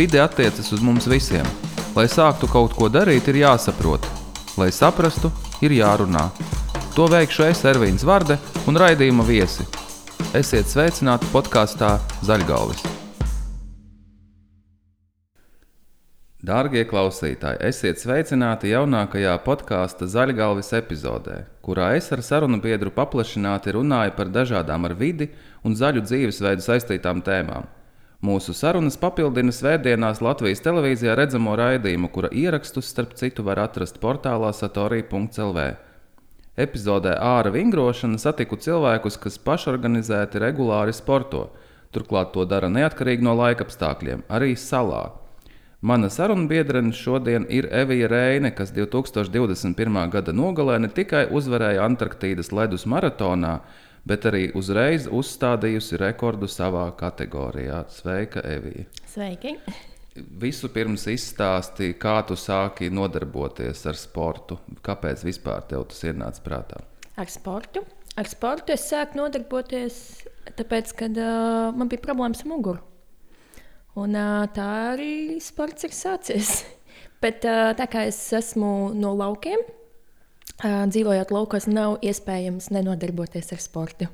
Vide attiecas uz mums visiem. Lai sāktu kaut ko darīt, ir jāsaprot. Lai saprastu, ir jārunā. To veikšu es, Ervīns Varde un raidījuma viesi. Esiet sveicināti podkāstā Zaļgalvis. Dārgie klausītāji, esiet sveicināti jaunākajā podkāstu Zaļgalvis epizodē, kurā es ar sarunu biedru paplašināti runāju par dažādām ar vidi un zaļu dzīvesveidu saistītām tēmām. Mūsu sarunas papildina svētdienās Latvijas televīzijā redzamo raidījumu, kura ierakstus, starp citu, var atrast portālā satorija.clv. Epizodē Āra vingrošana satiku cilvēkus, kas pašorganizēti regulāri sporto. Turklāt to dara neatkarīgi no laikapstākļiem, arī salā. Mana sarunbiedrene šodien ir Evija Reine, kas 2021. gada nogalē ne tikai uzvarēja Antarktīdas ledus maratonā, bet arī uzreiz uzstādījusi rekordu savā kategorijā. Sveika, Evija! Sveiki! Visu pirms izstāstīja, kā tu sāki nodarboties ar sportu. Kāpēc vispār tev tas ienāca prātā? Ar sportu. Ar sportu es sāku nodarboties, tāpēc, kad uh, man bija problēmas ar muguru. Un, uh, tā arī sports ir sācies. Bet uh, tā kā es esmu no laukiem, dzīvojot laukos, nav iespējams nenodarboties ar sportu.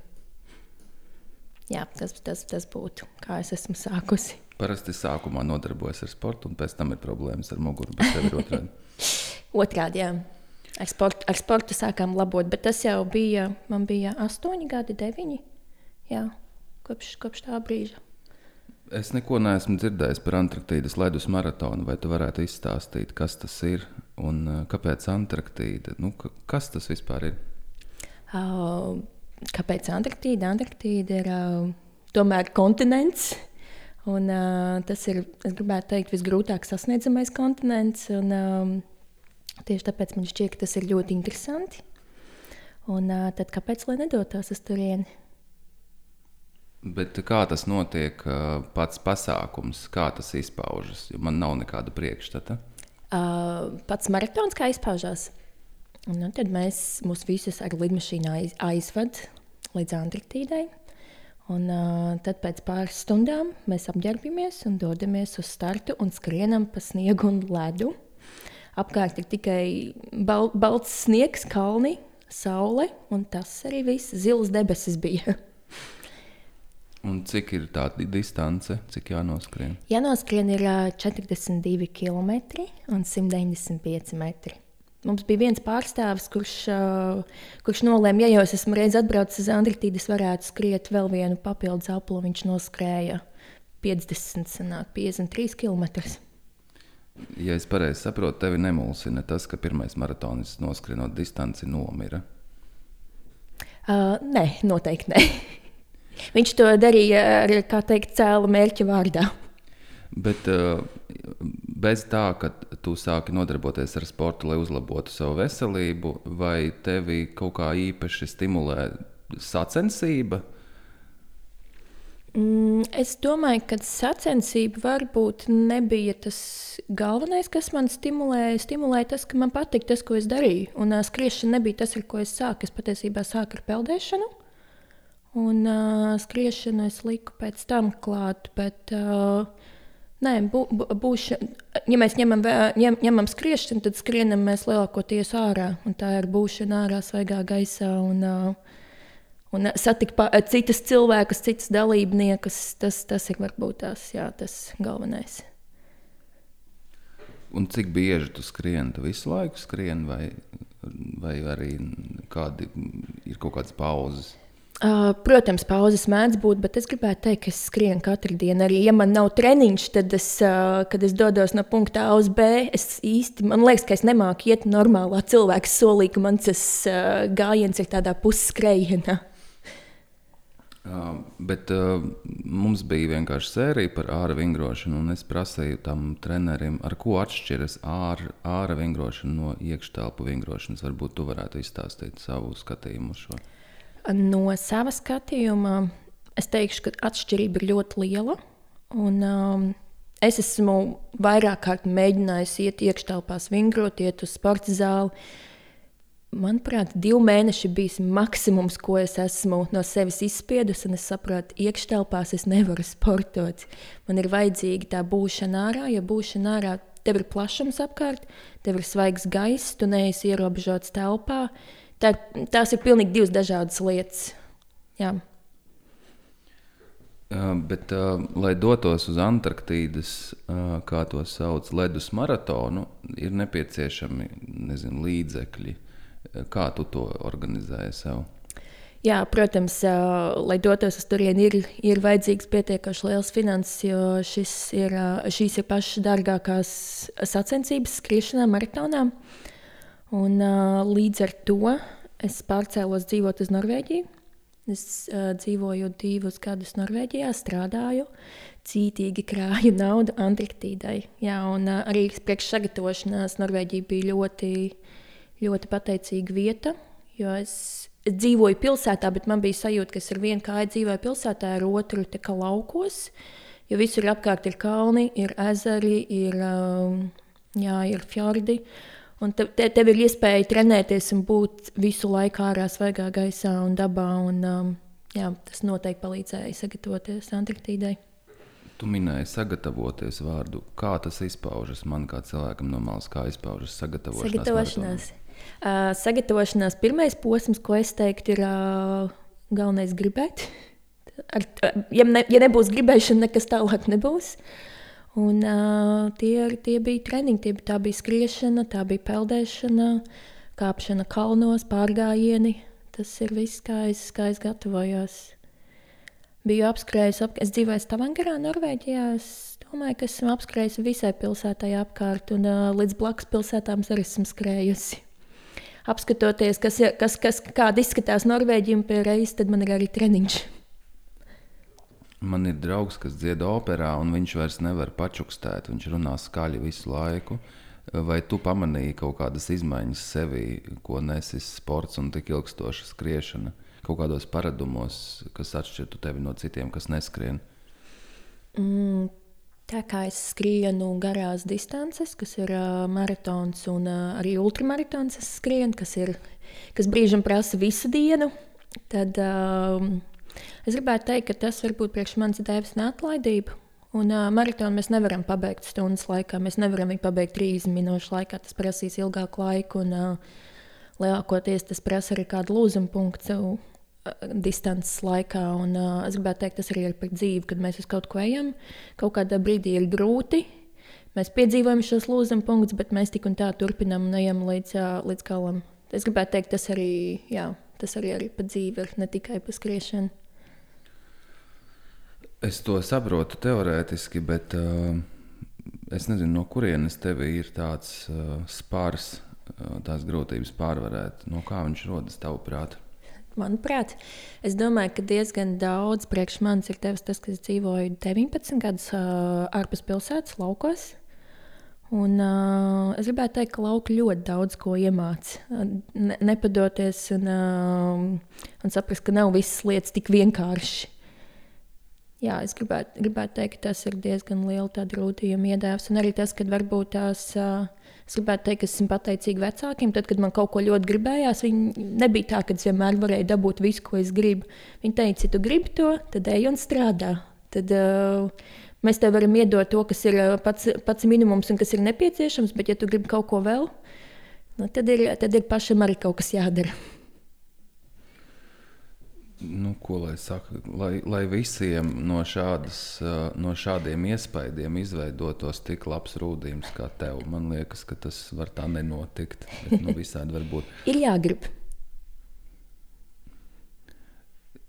Jā, tas, tas, tas būtu, kā es esmu sākusi. Parasti sākumā nodarbojas ar sportu, un pēc tam ir problēmas ar muguru. Otrādi. otrādi, jā. Ar sportu, ar sportu sākām labot, bet tas jau bija, man bija astoņi gadi, deviņi. Jā, kopš, kopš tā brīža. Es neko neesmu dzirdējis par Antarktīdas ledus maratonu. Vai tu varētu izstāstīt, kas tas ir un uh, kāpēc Antarktīda? Nu, kas tas vispār ir? Uh, kāpēc Antarktīda? Antarktīda ir uh, tomēr kontinents. Un, uh, tas ir, es gribētu teikt, visgrūtāk sasniedzamais kontinents. Un, um, tieši tāpēc man šķiet, ka tas ir ļoti interesanti. Un, uh, tad kāpēc gan nedotos uz turieni? Bet kā tas notiek, pats pasākums, kā tas izpaužas? Jo man nav nekāda priekšstata. Uh, pats maratons kā izpaužās. Nu, tad mēs mūs visus ar lidmašīnu aiz, aizvedam līdz Antarktīdai. Un, uh, tad pēc pāris stundām mēs apģērbamies un dodamies uz startu un skrienam pa sniegu un ledu. Apkārt ir tikai bal balts sniegs, kalni, saule un tas arī viss. Zilas debesis bija. Un cik ir tā distance, cik jānoskrien? Jānoskrien ir 42 km un 195 metri. Mums bija viens pārstāvis, kurš, kurš nolēma, ja jau es esmu reiz atbraucis uz Antarktīdas, varētu skriet vēl vienu papildus apli. Viņš noskrēja 50, sanāk, 53 km. Ja es pareizi saprotu, tevi nemulsina tas, ka pirmais maratonis noskrienot distanci nomira. Uh, nē, noteikti nē. Viņš to darīja ar teikt, cēlu mērķa vārdā. Bet uh, bez tā, ka tu sāki nodarboties ar sportu, lai uzlabotu savu veselību, vai tevi kaut kā īpaši stimulē sacensība? Mm, es domāju, ka sacensība varbūt nebija tas galvenais, kas man stimulēja. Stimulēja tas, ka man patīk tas, ko es darīju. Un uh, skriešana nebija tas, ar ko es sāku. Es patiesībā sāku ar peldēšanu. Un uh, skriešanu es liku pēc tam klāt. Bet, uh, nē, bū, būš, ja mēs ņemam, ņem, ņemam skriešanu, tad skrienam mēs lielākoties ārā. Tā ir būšana ārā, svaigā gaisā. Un, uh, un satikt citas cilvēkus, citas dalībniekus. Tas, tas ir varbūt tās, jā, tas galvenais. Un cik bieži tu skrieni? Tu visu laiku skrieni, vai, vai arī kādi, ir kaut kādas pauzes? Uh, protams, pauzes mēdz būt, bet es gribētu teikt, ka es skrienu katru dienu. Arī, ja man nav treniņš, tad es, uh, kad es dodos no punkta A uz B, es īsti, man liekas, ka es nemāku iet normālā cilvēka solī, ka mans uh, gājiens ir tādā pusskrējienā. Uh, bet uh, mums bija vienkārši sērija par ārā vingrošanu, un es prasīju tam trenerim, ar ko atšķiras āra, āra vingrošana no iekštelpu vingrošanas. Varbūt tu varētu izstāstīt savu skatījumu uz šo. No sava skatījuma es teikšu, ka atšķirība ir ļoti liela. Un, um, es esmu vairāk kārt mēģinājis iet iekštelpās, vingrot, iet uz sporta zāli. Manuprāt, divi mēneši bija maksimums, ko es esmu no sevis izspiedusi. Es saprotu, iekštelpās es nevaru sportot. Man ir vajadzīga tā būšana ārā, jo būšana ārā tev ir plašums apkārt, tev ir svaigs gaiss, tu neesi ierobežots telpā. Tā, tās ir pilnīgi divas dažādas lietas. Jā. Uh, bet, uh, lai dotos uz Antarktīdas, uh, kā to sauc, ledus maratonu, ir nepieciešami nezinu, līdzekļi. Kā tu to organizēji sev? Jā, protams, lai dotos uz turieni, ir, ir vajadzīgs pietiekoši liels finanses, jo šis ir, šīs ir pašas dārgākās sacensības skriešanā, maratonā. Un, līdz ar to es pārcēlos dzīvot uz Norvēģiju. Es uh, dzīvoju divus gadus Norvēģijā, strādāju, cītīgi krāju naudu Antarktīdai. Jā, un uh, arī priekšsagatavošanās Norvēģija bija ļoti, ļoti pateicīga vieta, jo es, es dzīvoju pilsētā, bet man bija sajūta, ka es ar vienu kāju dzīvoju pilsētā, ar otru te kā laukos, jo visur apkārt ir kalni, ir ezeri, ir, um, jā, ir fjordi. Uh, Un te, te, tev ir iespēja trenēties un būt visu laiku ārā, svaigā gaisā un dabā. Un, um, jā, tas noteikti palīdzēja sagatavoties Antarktīdai. Tu minēji sagatavoties vārdu. Kā tas izpaužas man kā cilvēkam no malas, kā izpaužas sagatavošanās? Sagatavošanās. Uh, sagatavošanās pirmais posms, ko es teiktu, ir uh, galvenais gribēt. Ar, ja, ne, ja nebūs gribēšana, nekas tālāk nebūs. Uh, Un, uh, tie, tie bija treniņi, tie, tā bija skriešana, tā bija peldēšana, kāpšana kalnos, pārgājieni. Tas ir viss, kā es, kā es gatavojos. Biju apskrējis, ap, es dzīvoju Stavangarā, Norvēģijā. Es domāju, ka esmu apskrējis visai pilsētai apkārt, un uh, līdz blakus pilsētām arī esmu skrējusi. Apskatoties, kas, kas, kas, kāda izskatās Norvēģija pie reizes, man ir arī treniņš. Man ir draugs, kas dzied operā, un viņš vairs nevar pačukstēt. Viņš runā skaļi visu laiku. Vai tu pamanīji kaut kādas izmaiņas sevī, ko nesis sports un tik ilgstoša skriešana, kaut kādos paradumos, kas atšķirtu tevi no citiem, kas neskrien? Mm. Tā kā es skrienu garās distances, kas ir uh, maratons un uh, arī ultramaratons, es skrienu, kas, ir, kas brīžam prasa visu dienu, tad uh, Es gribētu teikt, ka tas varbūt priekš manis devis neatlaidību. Un uh, maratonu mēs nevaram pabeigt stundas laikā. Mēs nevaram viņu pabeigt 30 minūšu laikā. Tas prasīs ilgāku laiku. Un, uh, lielākoties tas prasa arī kādu lūzumu punktu uh, distances laikā. Un, uh, es gribētu teikt, tas arī ir par dzīvi, kad mēs uz kaut ko ejam. Kaut kādā brīdī ir grūti. Mēs piedzīvojam šos lūzumu punktus, bet mēs tik un tā turpinām un ejam līdz, uh, līdz galam. Es gribētu teikt, tas arī, jā, tas arī, arī par dzīvi ir ne tikai par skriešanu. Es to saprotu teorētiski, bet uh, es nezinu, no kurienes tev ir tāds uh, spārs, uh, tās grūtības pārvarēt. No kā viņš rodas tavuprāt? Manuprāt, es domāju, ka diezgan daudz priekš manis ir tevis tas, ka es dzīvoju 19 gadus uh, ārpus pilsētas, laukos. Un, uh, es gribētu teikt, ka lauka ļoti daudz ko iemācīja. Ne, nepadoties un, uh, un saprast, ka nav visas lietas tik vienkāršas jā, es gribētu, gribētu teikt, ka tas ir diezgan liela grūtījuma iedēvs. Un arī tas, ka varbūt tās. Es gribētu teikt, ka esmu pateicīga vecākiem. Tad, kad man kaut ko ļoti gribējās, viņi nebija tā, ka es vienmēr varēju dabūt visu, ko es gribu. Viņi teica, ja tu gribi to, tad ej un strādā. Tad, uh, mēs tev varam iedot to, kas ir pats, pats minimums un kas ir nepieciešams, bet, ja tu gribi kaut ko vēl, nu, tad, ir, tad ir pašam arī kaut kas jādara nu, ko lai saka, lai, lai visiem no, šādas, no šādiem iespaidiem izveidotos tik labs rūdījums kā tev. Man liekas, ka tas var tā nenotikt. Bet, nu, visādi var būt. Ir jāgrib.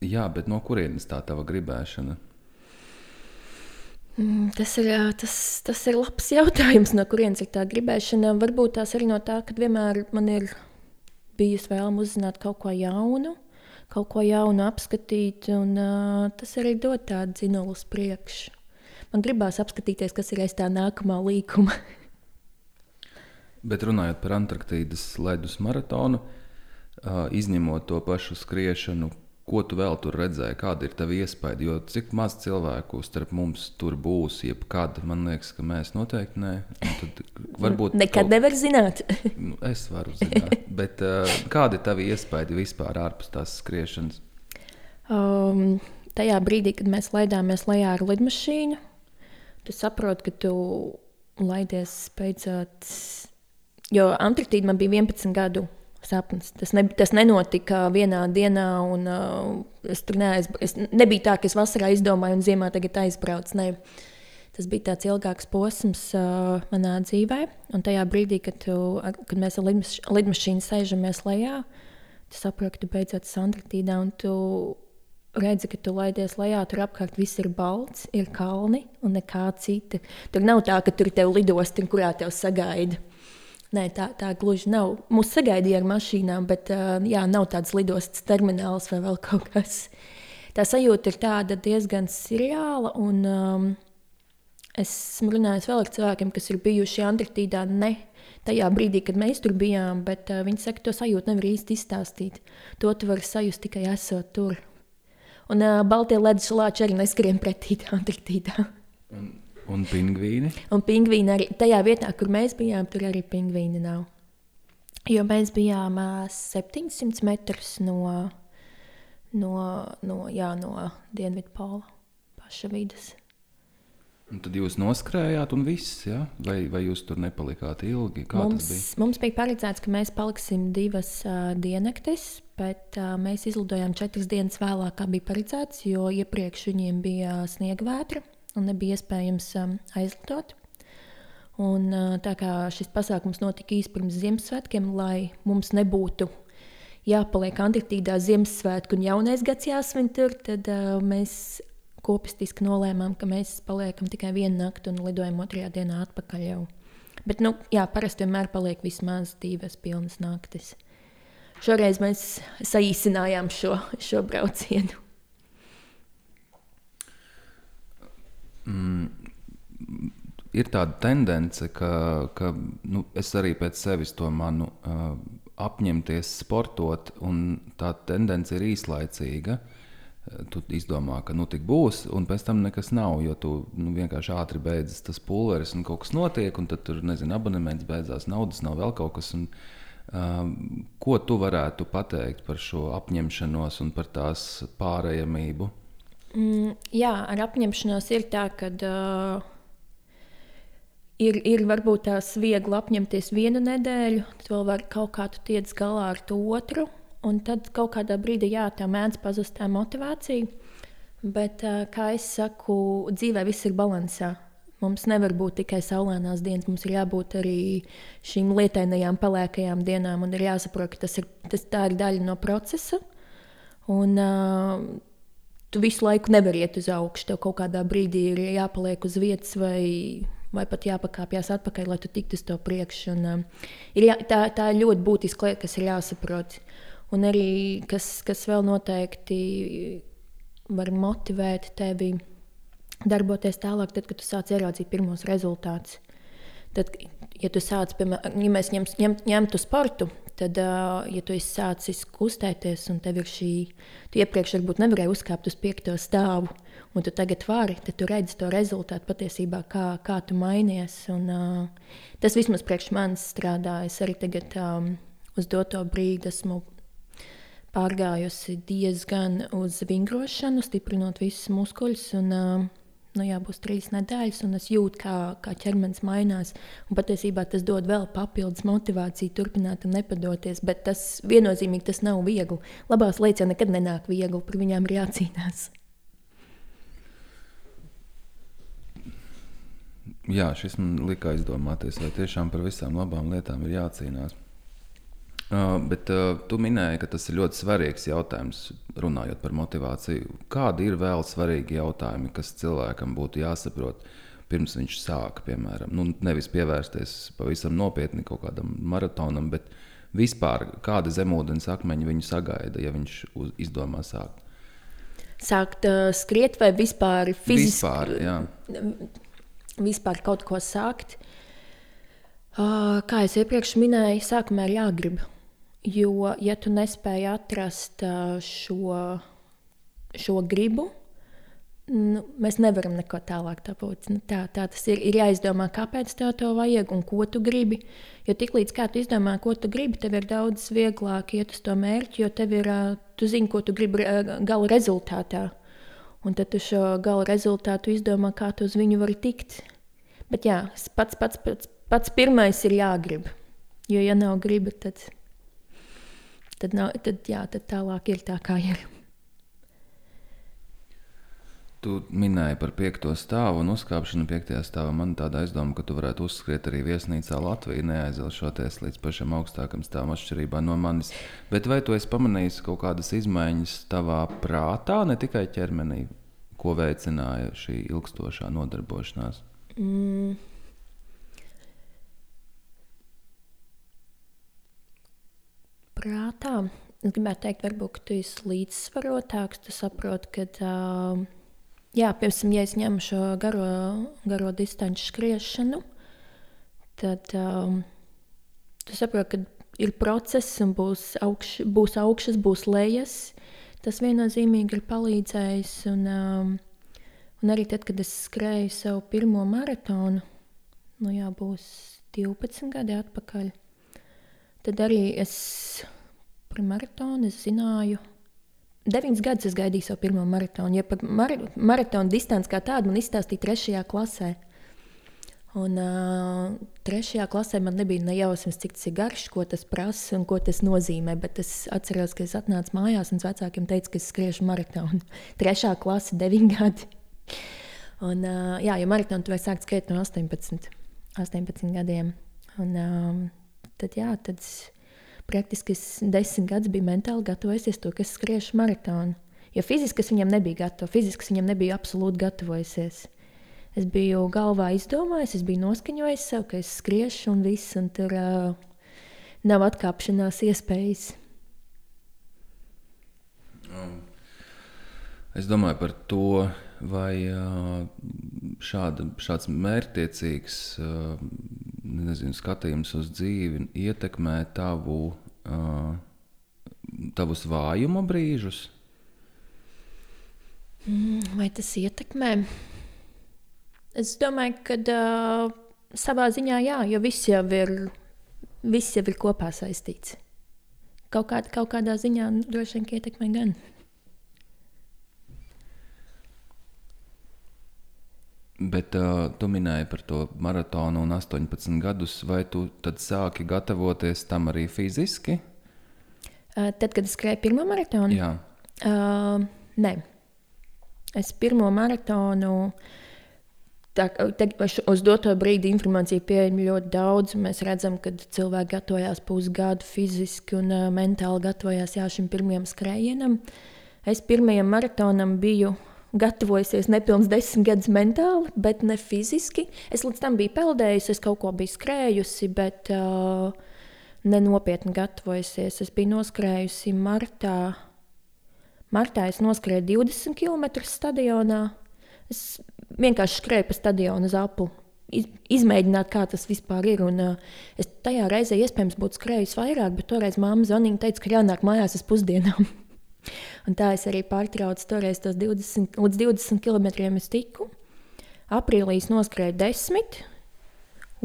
Jā, bet no kurienes tā tava gribēšana? Mm, tas ir, tas, tas ir labs jautājums, no kurienes ir tā gribēšana. Varbūt tās arī no tā, ka vienmēr man ir bijusi vēlme uzzināt kaut ko jaunu kaut ko jaunu apskatīt, un uh, tas arī dod tādu dzinulu uz priekšu. Man gribās apskatīties, kas ir aiz tā nākamā līkuma. Bet runājot par Antarktīdas ledus maratonu, uh, izņemot to pašu skriešanu, Ko tu vēl tur redzēji? Kāda ir tava iespēja? Jo cik maz cilvēku starp mums tur būs, jebkad, man liekas, ka mēs noteikti. Tad varbūt Nekad kaut... nevar zināt. nu, es varu zināt. Bet uh, kāda ir tava iespēja vispār ārpus tās skriešanas? Um, tajā brīdī, kad mēs laidāmies lejā ar lidmašīnu, tu saproti, ka tu laidies beidzot. Jo Antarktīda man bija 11 gadu sapnis. Tas, ne, tas nenotika vienā dienā, un uh, es tur neaizbraucu. Es nebija tā, ka es vasarā izdomāju, un ziemā tagad aizbraucu. Ne. Tas bija tāds ilgāks posms uh, manā dzīvē, un tajā brīdī, kad, tu, kad mēs ar lidmaš lidmašīnu sēžamies lejā, tu saproti, ka tu beidzot esi Antarktīdā, un tu redzi, ka tu laidies lejā, tur apkārt viss ir balts, ir kalni un nekā cita. Tur nav tā, ka tur tev lidosti, kurā tev sagaida. Nē, tā, tā gluži nav. Mūsu sagaidīja ar mašīnām, bet jā, nav tāds lidostas termināls vai vēl kaut kas. Tā sajūta ir diezgan seriāla. Un, um, es esmu runājis vēl ar cilvēkiem, kas ir bijuši Antarktīdā ne tajā brīdī, kad mēs tur bijām, bet uh, viņi saka, to sajūtu nevar īsti izstāstīt. To tu vari sajust tikai esot tur. Un uh, Baltijas ledus lāči arī neskrien pretī Antarktīdā. Un Un pingvīni? Un pingvīni arī tajā vietā, kur mēs bijām, tur arī pingvīni nav. Jo mēs bijām uh, 700 metrus no, no, no, jā, no Dienvidu pola paša vidas. Un tad jūs noskrējāt, un viss, ja? vai, vai jūs tur nepalikāt ilgi? Kā mums, bija? mums bija paredzēts, ka mēs paliksim divas uh, diennaktis, bet uh, mēs izlidojām četras dienas vēlāk, kā bija paredzēts, jo iepriekš viņiem bija sniega vētra un nebija iespējams um, aizlidot. Un, uh, tā kā šis pasākums notika īsi pirms Ziemassvētkiem, lai mums nebūtu jāpaliek Antarktīdā Ziemassvētku un jaunais gads jāsvin tur, tad uh, mēs kopistiski nolēmām, ka mēs paliekam tikai vienu nakti un lidojam otrajā dienā atpakaļ jau. Bet, nu, jā, parasti vienmēr paliek vismaz divas pilnas naktis. Šoreiz mēs saīsinājām šo, šo braucienu. Mm, ir tāda tendence, ka, ka nu, es arī pēc sevis to manu uh, apņemties sportot, un tā tendence ir īslaicīga. Tu izdomā, ka nu tik būs, un pēc tam nekas nav, jo tu nu, vienkārši ātri beidzas tas pulveris, un kaut kas notiek, un tad tur, nezinu, abonements beidzās, naudas nav vēl kaut kas. Un, uh, ko tu varētu pateikt par šo apņemšanos un par tās pārējamību? Mm, jā, ar apņemšanos ir tā, ka uh, ir, ir varbūt tās viegli apņemties vienu nedēļu, tad vēl var kaut kā tu tiec galā ar to otru, un tad kaut kādā brīdī jā, tā mēdz pazust tā motivācija. Bet, uh, kā es saku, dzīvē viss ir balansā. Mums nevar būt tikai saulainās dienas, mums ir jābūt arī šīm lietainajām, pelēkajām dienām, un ir jāsaprot, ka tas ir, tas, tā ir daļa no procesa. Un, uh, tu visu laiku nevari iet uz augšu. Tev kaut kādā brīdī ir jāpaliek uz vietas vai, vai pat jāpakāpjas atpakaļ, lai tu tiktu uz to priekšu. Un, uh, ir jā, tā, tā ir ļoti būtiska lieta, kas ir jāsaprot. Un arī kas, kas vēl noteikti var motivēt tevi darboties tālāk, tad, kad tu sāc ieraudzīt pirmos rezultātus. Tad, ja tu sāc, piemēram, ja mēs ņem, ņem, ņemtu sportu, tad, ja tu esi sācis kustēties, un tev ir šī, tu iepriekš varbūt nevarēji uzkāpt uz piekto stāvu, un tu tagad vari, tad tu redzi to rezultātu patiesībā, kā, kā tu mainies. Un, uh, tas vismaz priekš manis strādā. Es arī tagad um, uz doto brīdi esmu pārgājusi diezgan uz vingrošanu, stiprinot visus muskuļus. Un, uh, nu, jā, būs trīs nedēļas, un es jūtu, kā, kā ķermenis mainās. Un patiesībā tas dod vēl papildus motivāciju turpināt un nepadoties. Bet tas viennozīmīgi tas nav viegli. Labās lietas jau nekad nenāk viegli, par viņām ir jācīnās. Jā, šis man lika aizdomāties, vai tiešām par visām labām lietām ir jācīnās. Bet uh, tu minēji, ka tas ir ļoti svarīgs jautājums, runājot par motivāciju. Kādi ir vēl svarīgi jautājumi, kas cilvēkam būtu jāsaprot pirms viņš sāka, piemēram, nu, nevis pievērsties pavisam nopietni kaut kādam maratonam, bet vispār kāda zemūdens akmeņa viņu sagaida, ja viņš uz, izdomā sākt? Sākt uh, skriet vai vispār fiziski? Vispār, jā. vispār kaut ko sākt. Uh, kā jau iepriekš minēju, sākumā ir jāgrib. Jo, ja tu nespēji atrast šo šo gribu, nu, mēs nevaram neko tālāk dabūt. Nu, tā, tā tas ir. Ir jāizdomā, kāpēc tev to vajag un ko tu gribi. Jo tiklīdz kā tu izdomā, ko tu gribi, tev ir daudz vieglāk iet uz to mērķi, jo tev ir, tu zini, ko tu gribi gala rezultātā. Un tad tu šo gala rezultātu izdomā, kā tu uz viņu vari tikt. Bet jā, pats, pats, pats, pats pirmais ir jāgrib. Jo, ja nav griba, tad, tad, nav, tad, jā, tad tālāk ir tā, kā ir. Tu minēji par piekto stāvu un uzkāpšanu piektajā stāvā. Man tāda aizdoma, ka tu varētu uzskriet arī viesnīcā Latvijā, neaizilšoties līdz pašam augstākam stāvam atšķirībā no manis. Bet vai tu esi pamanījis kaut kādas izmaiņas tavā prātā, ne tikai ķermenī, ko veicināja šī ilgstošā nodarbošanās? Mm. Prātā. Es gribētu teikt, varbūt tu esi līdzsvarotāks. Tu saproti, ka uh, Jā, piemēram, ja es ņemu šo garo, garo distanču skriešanu, tad um, tu saproti, ka ir process un būs, augš, būs augšas, būs lejas. Tas viennozīmīgi ir palīdzējis. Un, um, un arī tad, kad es skrēju savu pirmo maratonu, nu jā, būs 12 gadi atpakaļ, tad arī es par maratonu es zināju, Deviņus gadus es gaidīju savu pirmo maratonu. Ja par mar maratonu distanci kā tādu man izstāstīja trešajā klasē. Un uh, trešajā klasē man nebija nejausmas, cik tas ir garš, ko tas prasa un ko tas nozīmē. Bet es atceros, ka es atnācu mājās un vecākiem teicu, ka es skriešu maratonu. Trešā klase, deviņi gadi. Un, uh, jā, jo maratonu tu vari sākt skriet no 18, 18 gadiem. Un, um, tad, jā, tad praktiski es desmit gadus biju mentāli gatavojusies to, ka es skriešu maratonu. Jo fiziski es viņam nebiju gatava, fiziski es viņam nebiju absolūti gatavojusies. Es biju galvā izdomājis, es biju noskaņojis sev, ka es skriešu un viss, un tur uh, nav atkāpšanās iespējas. Um, es domāju par to, vai šāda, šāds mērķtiecīgs nezinu, skatījums uz dzīvi ietekmē tavu, uh, tavus vājuma brīžus? Mm, vai tas ietekmē? Es domāju, ka uh, savā ziņā jā, jo viss jau ir, viss jau ir kopā saistīts. Kaut, kā, kaut kādā ziņā droši vien ietekmē gan. Bet uh, tu minēji par to maratonu un 18 gadus. Vai tu tad sāki gatavoties tam arī fiziski? Uh, tad, kad es skrēju pirmo maratonu? Jā. Uh, nē. Es pirmo maratonu. Tā, te, uz doto brīdi informācija pieejama ļoti daudz. Mēs redzam, ka cilvēki gatavojās pusgadu fiziski un uh, mentāli gatavojās jā, šim pirmajam skrējienam. Es pirmajam maratonam biju gatavojusies nepilns desmit gadus mentāli, bet ne fiziski. Es līdz tam biju peldējusi, es kaut ko biju skrējusi, bet uh, nenopietni gatavojusies. Es biju noskrējusi martā. Martā es noskrēju 20 km stadionā. Es vienkārši skrēju pa stadionu uz apli. Iz, izmēģināt, kā tas vispār ir. Un, uh, es tajā reizē iespējams būtu skrējis vairāk, bet toreiz mamma zvanīja un teica, ka jānāk mājās uz pusdienām. Un tā es arī pārtraucu toreiz tos 20, līdz 20 km es tiku. Aprīlī es noskrēju 10,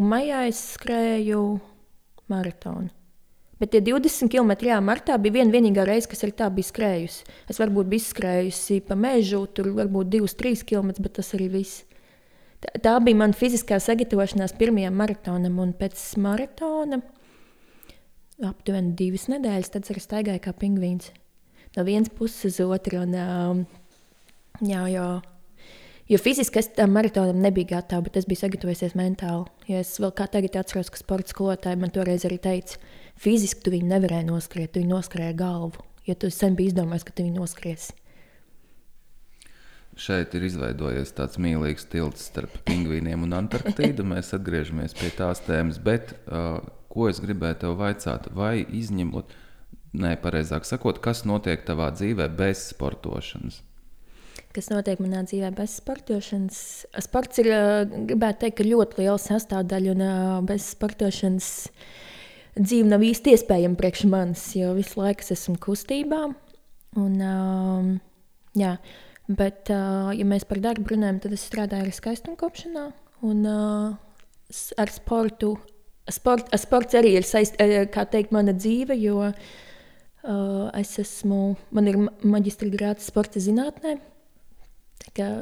un maijā es skrēju maratonu. Bet tie 20 km jā, martā bija viena vienīgā reize, kas arī tā bija skrējusi. Es varbūt biju skrējusi pa mežu, tur varbūt 2-3 km, bet tas arī viss. Tā, tā bija mana fiziskā sagatavošanās pirmajam maratonam, un pēc maratona aptuveni divas nedēļas tad es staigāju kā pingvīns no vienas puses uz otru. Un, um, jā, jo, jo fiziski es tam maratonam nebiju gatava, bet es biju sagatavojusies mentāli. Jo es vēl kā tagad atceros, ka sporta skolotāji man toreiz arī teica, fiziski tu viņu nevarēji noskriet, tu viņu noskrēji galvu. Jo tu sen biji izdomājis, ka tu viņu noskriesi. Šeit ir izveidojies tāds mīlīgs tilts starp pingvīniem un Antarktīdu. Mēs atgriežamies pie tās tēmas, bet uh, ko es gribēju tev vaicāt, vai izņemot, Nē, pareizāk sakot, kas notiek tavā dzīvē bez sportošanas? Kas notiek manā dzīvē bez sportošanas? Sports ir, gribētu teikt, ļoti liela sastāvdaļa, un bez sportošanas dzīve nav īsti iespējama priekš manis, jo visu laiku esmu kustībā. Un, um, Jā, bet, uh, ja mēs par darbu runājam, tad es strādāju arī skaistumkopšanā. Un uh, ar sportu, sport, sports arī ir saistīta mana dzīve, jo uh, es esmu, man ir maģistra grāts sporta zinātnē.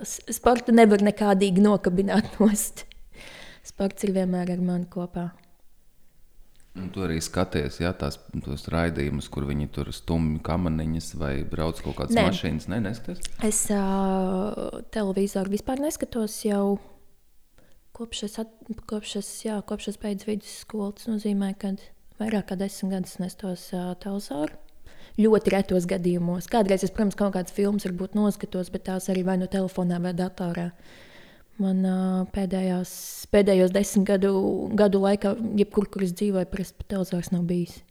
Sportu nevar nekādīgi nokabināt nost. Sports ir vienmēr ar mani kopā. Un tu arī skaties, ja tās raidījumus, kur viņi tur stumj kamaniņas vai brauc kaut kādas Nē. mašīnas. Nē, neskaties. Es uh, televizoru vispār neskatos jau kopš es, at, kopš es, jā, kopš es beidzu vidusskolu. Tas nozīmē, ka vairāk kā desmit gadus nestos uh, televizoru. Ļoti retos gadījumos. Kādreiz es, protams, kaut kādas filmas varbūt noskatos, bet tās arī vai no telefonā vai datorā. Man uh, pēdējās, pēdējos desmit gadu, gadu laikā, jebkur, kur es dzīvoju, parasti televizors nav bijis.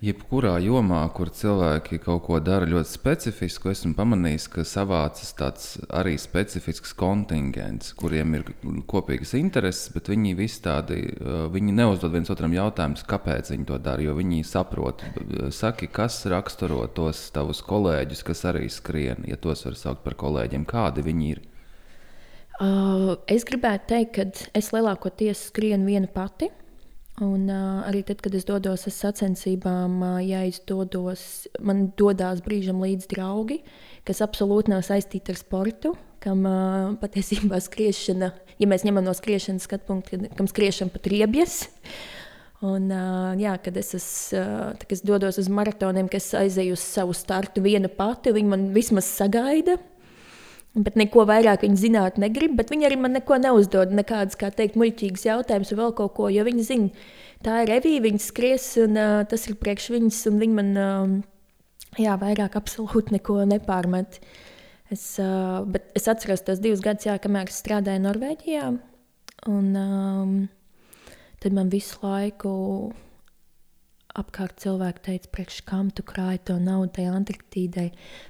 Jebkurā jomā, kur cilvēki kaut ko dara ļoti specifisku, esmu pamanījis, ka savācas tāds arī specifisks kontingents, kuriem ir kopīgas intereses, bet viņi visi tādi, viņi neuzdod viens otram jautājumus, kāpēc viņi to dara, jo viņi saprot. Saki, kas raksturo tos tavus kolēģus, kas arī skrien, ja tos var saukt par kolēģiem, kādi viņi ir? Uh, es gribētu teikt, ka es lielākoties skrienu viena pati. Un, uh, arī tad, kad es dodos uz sacensībām, uh, ja es dodos, man dodas brīžam līdzi draugi, kas absolūti nav saistīti ar sportu, kam uh, patiesībā skriešana, ja mēs ņemam no skriešanas skatu punktu, kam skriešana pat riebjas. Un, uh, jā, kad es, es, uh, es dodos uz maratoniem, kas aizēju uz savu startu viena pati, viņi man vismaz sagaida. Bet neko vairāk viņa zināt negrib, viņa arī man neko neuzdod, nekādas, kā teikt, muļķīgas jautājumas vēl kaut ko, jo viņa zina, tā ir revija, viņa skries, un uh, tas ir priekš viņas, un viņa man, uh, jā, vairāk absolūti neko nepārmet. Es, uh, es atceros tos divus gadus, jā, kamēr es strādāju Norvēģijā, un um, tad man visu laiku apkārt cilvēki teica, priekš kam tu krāji to naudu tajā Antarktīdai.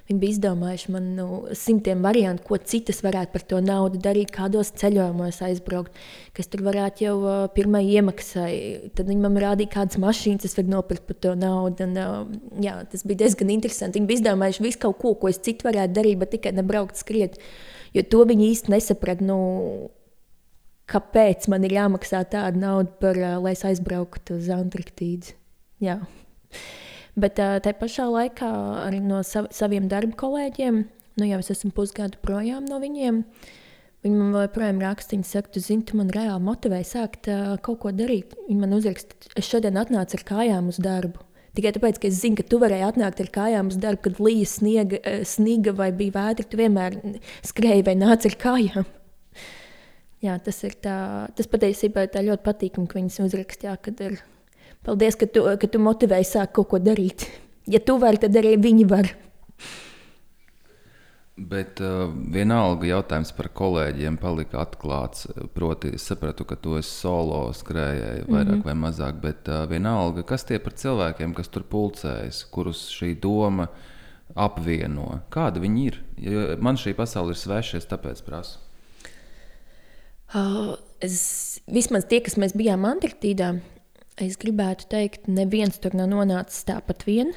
Viņi bija izdomājuši man nu, simtiem variantu, ko citas varētu par to naudu darīt, kādos ceļojumos aizbraukt, kas tur varētu jau uh, pirmai iemaksai. Tad viņi man rādīja, kādas mašīnas es varu nopirkt par to naudu. Un, uh, jā, tas bija diezgan interesanti. Viņi bija izdomājuši visu kaut ko, ko es citu varētu darīt, bet tikai nebraukt skriet. Jo to viņi īsti nesaprata. Nu, kāpēc man ir jāmaksā tāda nauda, par, uh, lai es aizbrauktu uz Antarktīdu? Jā. Bet tā, pašā laikā arī no sav, saviem darba kolēģiem, nu jau es esmu pusgadu projām no viņiem. Viņi man joprojām raksta, viņi saka, tu zini, tu man reāli motivēji sākt kaut ko darīt. Viņi man uzraksta, es šodien atnācu ar kājām uz darbu. Tikai tāpēc, ka es zinu, ka tu varēji atnākt ar kājām uz darbu, kad līja sniega, sniga vai bija vētra. Tu vienmēr skrēji vai nāc ar kājām. Jā, tas ir tā, tas patiesībā tā ļoti patīkami, ka viņas uzrakstījā, kad ir Paldies, ka tu, ka tu motivēji sākt kaut ko darīt. Ja tu vari, tad arī viņi var. Bet uh, vienalga jautājums par kolēģiem palika atklāts. Proti, es sapratu, ka tu esi solo skrējēji vairāk mm -hmm. vai mazāk, bet uh, vienalga, kas tie par cilvēkiem, kas tur pulcējas, kurus šī doma apvieno, kāda viņi ir. Jo man šī pasaule ir sveša, es tāpēc prasu. Uh, es, vismaz tie, kas mēs bijām Antarktīdā, Es gribētu teikt, neviens tur nav nonācis tāpat vien.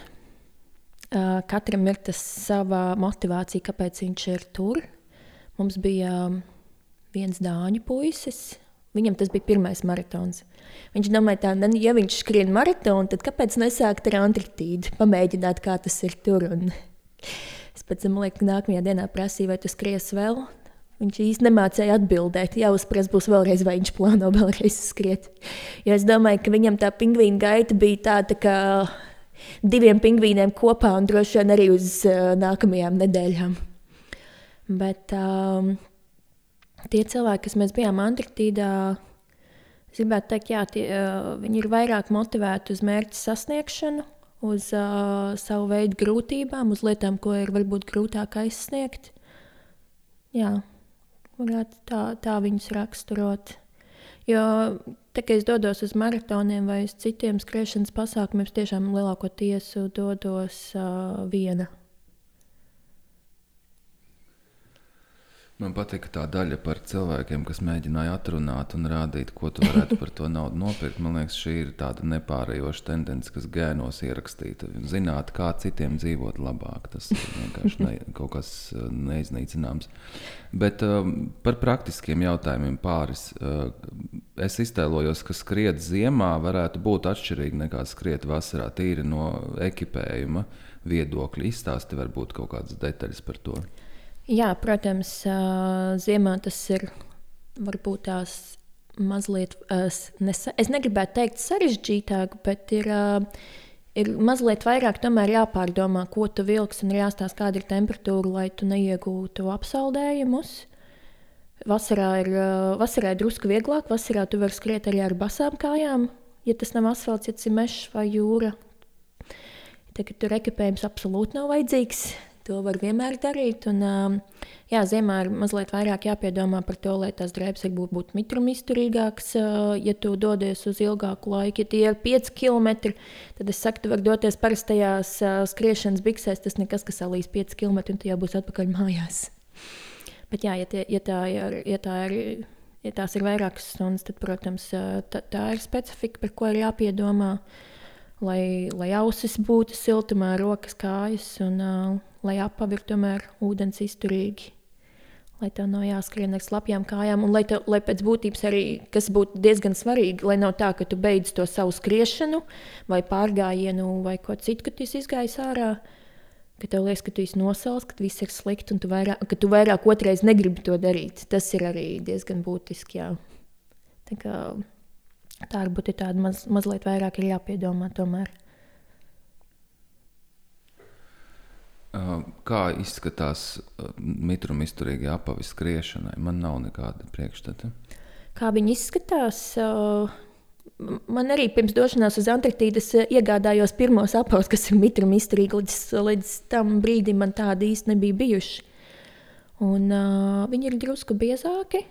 Katram ir tas sava motivācija, kāpēc viņš ir tur. Mums bija viens dāņu puisis. Viņam tas bija pirmais maratons. Viņš domāja, tā, ja viņš skrien maratonu, tad kāpēc nesākt ar Antarktīdu, pamēģināt, kā tas ir tur. Un es pēc tam lieku, nākamajā dienā prasīju, vai tu skries vēl. Viņš īstenībā nemācīja atbildēt. Jāuzspriež būs vēlreiz, vai viņš plāno vēlreiz skriet. Jo es domāju, ka viņam tā pingvīna gaita bija tāda, ka diviem pingvīniem kopā un droši vien arī uz uh, nākamajām nedēļām. Bet um, tie cilvēki, kas mēs bijām Antarktīdā, es gribētu teikt, jā, tie, uh, viņi ir vairāk motivēti uz mērķu sasniegšanu, uz uh, savu veidu grūtībām, uz lietām, ko ir varbūt grūtāk aizsniegt. Jā varētu tā, tā viņus raksturot. Jo tā, es dodos uz maratoniem vai uz citiem skriešanas pasākumiem, tiešām lielākoties dodos uh, viena. Man patika tā daļa par cilvēkiem, kas mēģināja atrunāt un rādīt, ko tu varētu par to naudu nopirkt. Man liekas, šī ir tāda nepārējoša tendence, kas gēnos ierakstīta. Zināt, kā citiem dzīvot labāk, tas ir vienkārši ne, kaut kas uh, neiznīcināms. Bet um, par praktiskiem jautājumiem pāris. Uh, es iztēlojos, ka skriet ziemā varētu būt atšķirīgi nekā skriet vasarā, tīri no ekipējuma viedokļa. Izstāsti varbūt kaut kādas detaļas par to. Jā, protams, ziemā tas ir varbūt tās mazliet, nesa, es negribētu teikt sarežģītāk, bet ir, ir mazliet vairāk jāpārdomā, ko tu vilksi un jāstāsta, kāda ir temperatūra, lai tu neiegūtu apsaldējumus. Vasarā ir, vasarā ir drusku vieglāk, vasarā tu vari skriet arī ar basām kājām, ja tas nav asfalts, ja tas ir mežs vai jūra. Tagad tur ekipējums absolūti nav vajadzīgs. To var vienmēr darīt. Un, jā, ziemā ir mazliet vairāk jāpiedomā par to, lai tās drēbes varbūt būtu mitrumizturīgākas. Ja tu dodies uz ilgāku laiku, ja tie ir 5 km, tad es saku, tu vari doties parastajās skriešanas biksēs. Tas nekas, kas salīs 5 km, un tu jau būsi atpakaļ mājās. Bet, jā, ja, tie, ja, tā ir, ja, tā ir, ja tās ir vairākas stundas, tad, protams, tā, tā ir specifika, par ko ir jāpiedomā. Lai, lai ausis būtu siltumā, rokas, kājas un uh, lai apavi ir tomēr ūdens izturīgi. Lai tev nav jāskrien ar slapjām kājām, un lai, tev, lai pēc būtības arī, kas būtu diezgan svarīgi, lai nav tā, ka tu beidz to savu skriešanu, vai pārgājienu, vai ko citu, kad tu izgājies ārā. Ka tev liekas, ka tu esi nosaucis, ka viss ir slikti, un tu vairāk, ka tu vairāk otrais negribi to darīt. Tas ir arī diezgan būtiski. Jā. Tā, kā, tā varbūt ir tāda maz, mazliet vairāk jāpiedomā tomēr. Kā izskatās mitruma izturīgie apavi skriešanai? Man nav nekāda priekšstata. Kā viņi izskatās? Man arī pirms došanās uz Antarktīdas iegādājos pirmos apavus, kas ir mitruma izturīgi. Līdz, līdz tam brīdim man tādi īsti nebija bijuši. Un, uh, viņi ir drusku biezāki,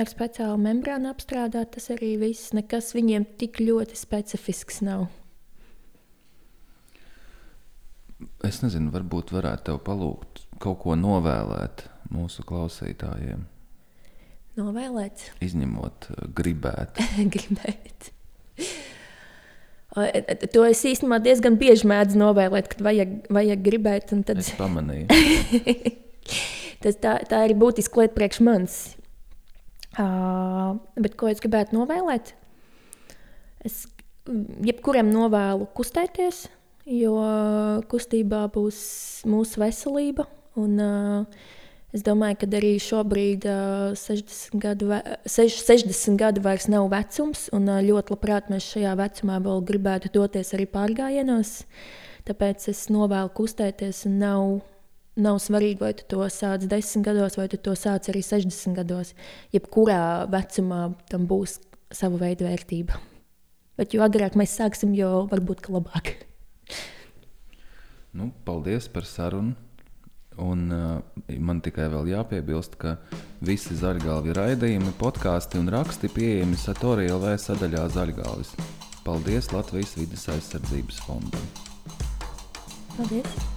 ar speciālu membrānu apstrādāt. Tas arī viss. Nekas viņiem tik ļoti specifisks nav. Es nezinu, varbūt varētu tev palūgt kaut ko novēlēt mūsu klausītājiem. Novēlēt? Izņemot, uh, gribēt. gribēt. To es īstenībā diezgan bieži mēdzu novēlēt, kad vajag, vajag gribēt. Tad... Es pamanīju. Tas tā, tā ir būtiska lieta priekš manis. Uh, bet ko es gribētu novēlēt? Es jebkuram novēlu kustēties, jo kustībā būs mūsu veselība. Un, uh, es domāju, ka arī šobrīd uh, 60 gadu, 60 gadu vairs nav vecums, un uh, ļoti labprāt mēs šajā vecumā vēl gribētu doties arī pārgājienos. Tāpēc es novēlu kustēties, un nav, nav svarīgi, vai tu to sāc 10 gados, vai tu to sāc arī 60 gados. Jebkurā vecumā tam būs sava veida vērtība. Bet jo agrāk mēs sāksim, jo varbūt labāk. Nu, paldies par sarunu. Un, uh, man tikai vēl jāpiebilst, ka visi zaļgalvi raidījumi, podkāsti un raksti pieejami Satorija LV sadaļā Zaļgalvis. Paldies Latvijas vidas aizsardzības fondam! Paldies!